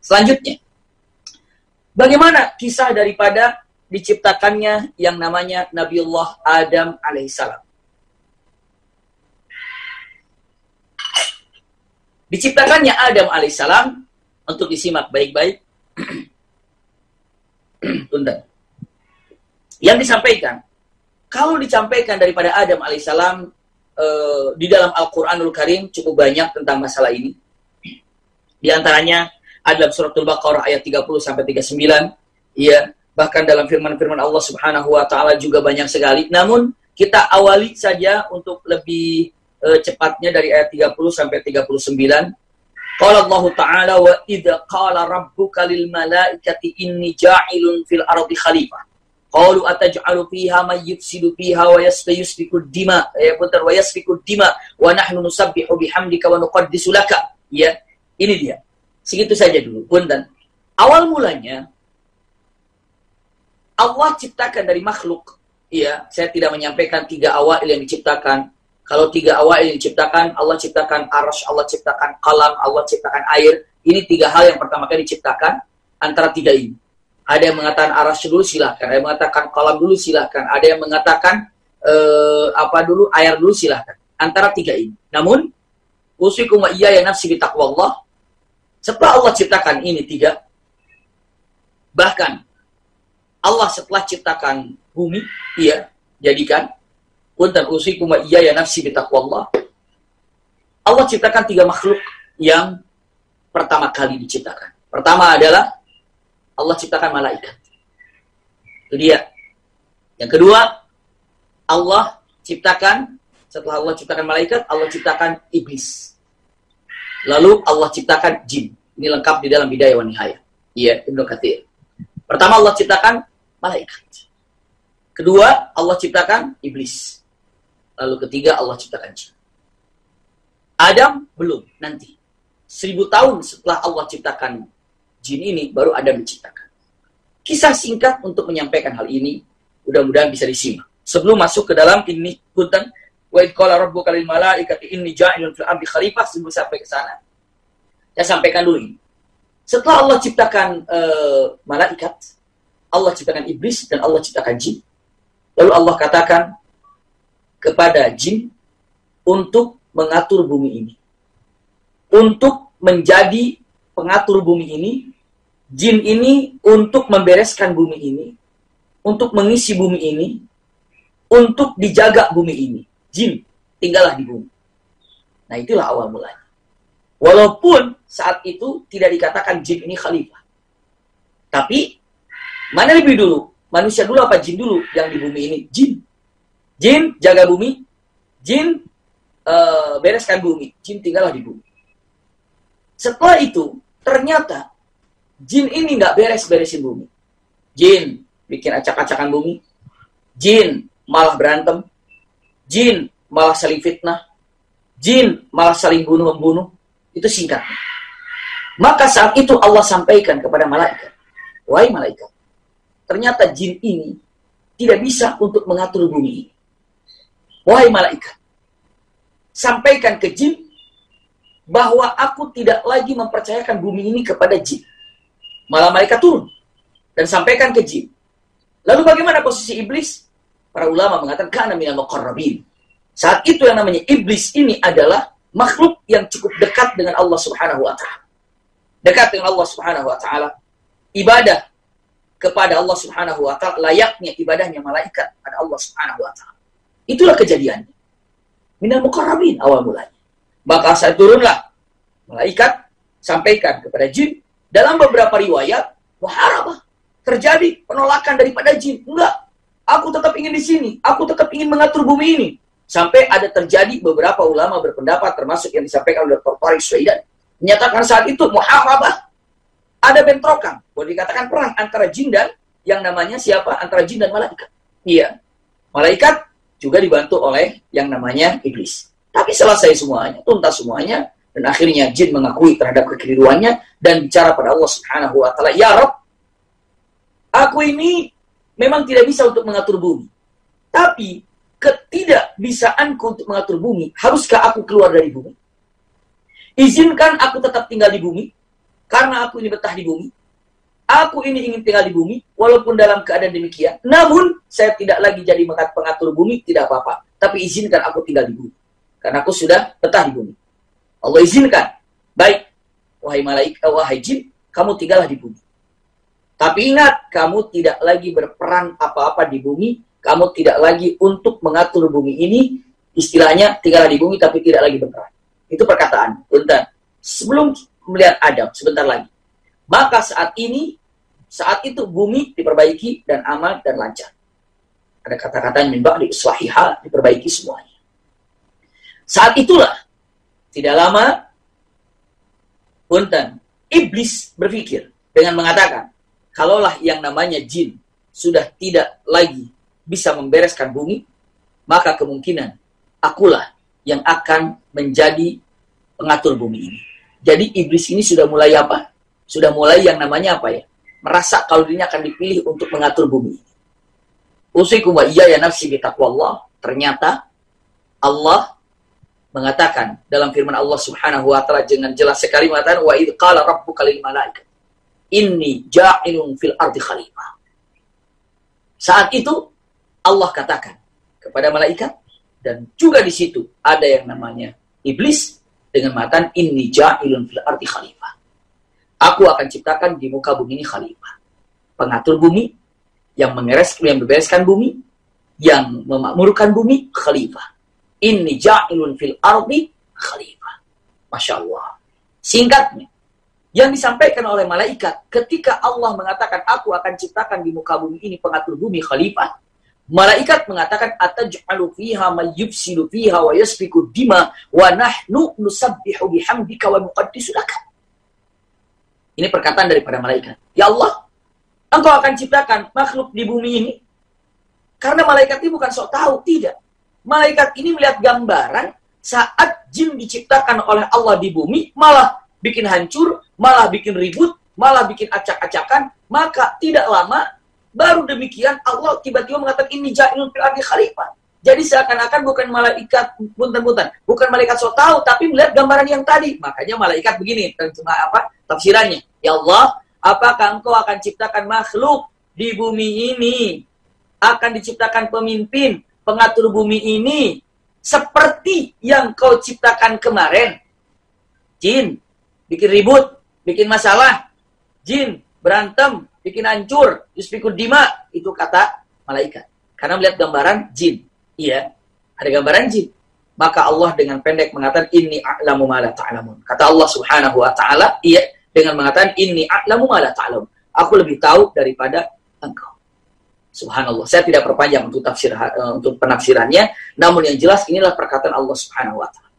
Selanjutnya, bagaimana kisah daripada diciptakannya yang namanya Nabiullah Adam alaihissalam. Diciptakannya Adam alaihissalam untuk disimak baik-baik. Tunda. Yang disampaikan, kalau disampaikan daripada Adam alaihissalam uh, di dalam Al-Quranul Karim cukup banyak tentang masalah ini. Di antaranya adalah suratul Baqarah ayat 30 sampai 39. Ya, bahkan dalam firman-firman Allah Subhanahu wa taala juga banyak sekali. Namun kita awali saja untuk lebih uh, cepatnya dari ayat 30 sampai 39. Qala Allah Ta'ala wa idza qala rabbuka lil malaikati inni ja'ilun fil ardi khalifah. Qalu ataj'alu fiha may yufsidu fiha wa yasfiku dima ya putar wa yasfiku dima wa nahnu nusabbihu bihamdika wa nuqaddisu laka. Ya, ini dia. Segitu saja dulu. Punten. Awal mulanya Allah ciptakan dari makhluk. Iya, saya tidak menyampaikan tiga awal yang diciptakan. Kalau tiga awal yang diciptakan, Allah ciptakan arsh, Allah ciptakan kalam, Allah ciptakan air. Ini tiga hal yang pertama kali diciptakan antara tiga ini. Ada yang mengatakan arsh dulu silahkan, ada yang mengatakan kalam dulu silahkan, ada yang mengatakan uh, apa dulu air dulu silahkan. Antara tiga ini. Namun usikum iya ya nafsi Allah. Setelah Allah ciptakan ini tiga, bahkan Allah setelah ciptakan bumi, iya, jadikan punten usikum iya ya nafsi bitaqwallah. Allah ciptakan tiga makhluk yang pertama kali diciptakan. Pertama adalah Allah ciptakan malaikat. Itu dia. Yang kedua, Allah ciptakan setelah Allah ciptakan malaikat, Allah ciptakan iblis. Lalu Allah ciptakan jin. Ini lengkap di dalam bidaya wa nihaya. Iya, Ibnu Katsir. Pertama Allah ciptakan malaikat. Kedua, Allah ciptakan iblis. Lalu ketiga, Allah ciptakan jin. Adam belum, nanti. Seribu tahun setelah Allah ciptakan jin ini, baru Adam diciptakan. Kisah singkat untuk menyampaikan hal ini, mudah-mudahan bisa disimak. Sebelum masuk ke dalam ini, punten, wa idqala rabbuka lil malaikati inni ja'ilun fil ardi khalifah sebelum sampai ke sana. Saya sampaikan dulu ini. Setelah Allah ciptakan uh, malaikat, Allah ciptakan iblis dan Allah ciptakan jin. Lalu Allah katakan kepada jin untuk mengatur bumi ini. Untuk menjadi pengatur bumi ini, jin ini untuk membereskan bumi ini, untuk mengisi bumi ini, untuk dijaga bumi ini. Jin tinggallah di bumi. Nah itulah awal mulanya. Walaupun saat itu tidak dikatakan jin ini khalifah. Tapi Mana lebih dulu? Manusia dulu apa jin dulu yang di bumi ini? Jin. Jin jaga bumi. Jin uh, bereskan bumi. Jin tinggallah di bumi. Setelah itu, ternyata jin ini nggak beres-beresin bumi. Jin bikin acak-acakan bumi. Jin malah berantem. Jin malah saling fitnah. Jin malah saling bunuh-membunuh. Itu singkat. Maka saat itu Allah sampaikan kepada malaikat. Wahai malaikat, ternyata jin ini tidak bisa untuk mengatur bumi. Wahai malaikat, sampaikan ke jin bahwa aku tidak lagi mempercayakan bumi ini kepada jin. Malah malaikat turun dan sampaikan ke jin. Lalu bagaimana posisi iblis? Para ulama mengatakan karena minal muqarrabin. Saat itu yang namanya iblis ini adalah makhluk yang cukup dekat dengan Allah Subhanahu wa taala. Dekat dengan Allah Subhanahu wa taala. Ibadah kepada Allah Subhanahu wa taala layaknya ibadahnya malaikat pada Allah Subhanahu wa taala. Itulah kejadiannya. Minal mukarrabin awal mulanya. Maka saya turunlah malaikat sampaikan kepada jin dalam beberapa riwayat waharabah terjadi penolakan daripada jin. Enggak, aku tetap ingin di sini, aku tetap ingin mengatur bumi ini. Sampai ada terjadi beberapa ulama berpendapat termasuk yang disampaikan oleh Dr. Farid Swaidan menyatakan saat itu muharabah ada bentrokan. Boleh dikatakan perang antara jin dan yang namanya siapa? Antara jin dan malaikat. Iya. Malaikat juga dibantu oleh yang namanya iblis. Tapi selesai semuanya, tuntas semuanya, dan akhirnya jin mengakui terhadap kekeliruannya dan bicara pada Allah Subhanahu wa taala, "Ya Rob, aku ini memang tidak bisa untuk mengatur bumi. Tapi ketidakbisaanku untuk mengatur bumi, haruskah aku keluar dari bumi? Izinkan aku tetap tinggal di bumi, karena aku ini betah di bumi, aku ini ingin tinggal di bumi, walaupun dalam keadaan demikian, namun saya tidak lagi jadi pengatur bumi, tidak apa-apa. Tapi izinkan aku tinggal di bumi. Karena aku sudah betah di bumi. Allah izinkan. Baik, wahai malaikat, wahai jin, kamu tinggallah di bumi. Tapi ingat, kamu tidak lagi berperan apa-apa di bumi, kamu tidak lagi untuk mengatur bumi ini, istilahnya tinggal di bumi tapi tidak lagi berperan. Itu perkataan. Bentar. Sebelum melihat Adam, sebentar lagi. Maka saat ini, saat itu bumi diperbaiki dan aman dan lancar. Ada kata-kata yang minbak di diperbaiki semuanya. Saat itulah, tidak lama, punten, iblis berpikir dengan mengatakan, kalaulah yang namanya jin sudah tidak lagi bisa membereskan bumi, maka kemungkinan akulah yang akan menjadi pengatur bumi ini. Jadi iblis ini sudah mulai apa? Sudah mulai yang namanya apa ya? Merasa kalau dirinya akan dipilih untuk mengatur bumi. Usikum wa iya ya nafsi bitaqwallah. Ternyata Allah mengatakan dalam firman Allah Subhanahu wa taala dengan jelas sekali mengatakan wa id qala rabbuka lil malaikat inni ja'ilun fil ardi khalifah. Saat itu Allah katakan kepada malaikat dan juga di situ ada yang namanya iblis dengan matan inni ja'ilun fil ardi khalifah. Aku akan ciptakan di muka bumi ini khalifah. Pengatur bumi yang mengeres yang membereskan bumi, yang memakmurkan bumi khalifah. Inni ja'ilun fil ardi khalifah. Masya Allah. Singkatnya, yang disampaikan oleh malaikat ketika Allah mengatakan aku akan ciptakan di muka bumi ini pengatur bumi khalifah malaikat mengatakan ataj'alu fiha may yufsidu fiha wa yasfiku dima wa nahnu nusabbihu bihamdika wa nuqaddisu ini perkataan daripada malaikat. Ya Allah engkau akan ciptakan makhluk di bumi ini. Karena malaikat ini bukan sok tahu tidak. Malaikat ini melihat gambaran saat jin diciptakan oleh Allah di bumi malah bikin hancur, malah bikin ribut, malah bikin acak-acakan, maka tidak lama baru demikian Allah tiba-tiba mengatakan ini ja'ilun fil ardi khalifah. Jadi seakan-akan bukan malaikat punten-punten, bukan malaikat so tahu tapi melihat gambaran yang tadi. Makanya malaikat begini, cuma apa? Tafsirannya. Ya Allah, apakah engkau akan ciptakan makhluk di bumi ini? Akan diciptakan pemimpin, pengatur bumi ini seperti yang kau ciptakan kemarin. Jin, bikin ribut, bikin masalah, jin, berantem, bikin hancur, yusfikul dima, itu kata malaikat. Karena melihat gambaran jin. Iya, ada gambaran jin. Maka Allah dengan pendek mengatakan ini a'lamu ma la ta'lamun. Kata Allah Subhanahu wa taala, iya dengan mengatakan ini a'lamu ma la ta'lamun. Aku lebih tahu daripada engkau. Subhanallah. Saya tidak perpanjang untuk tafsir uh, untuk penafsirannya, namun yang jelas inilah perkataan Allah Subhanahu wa taala.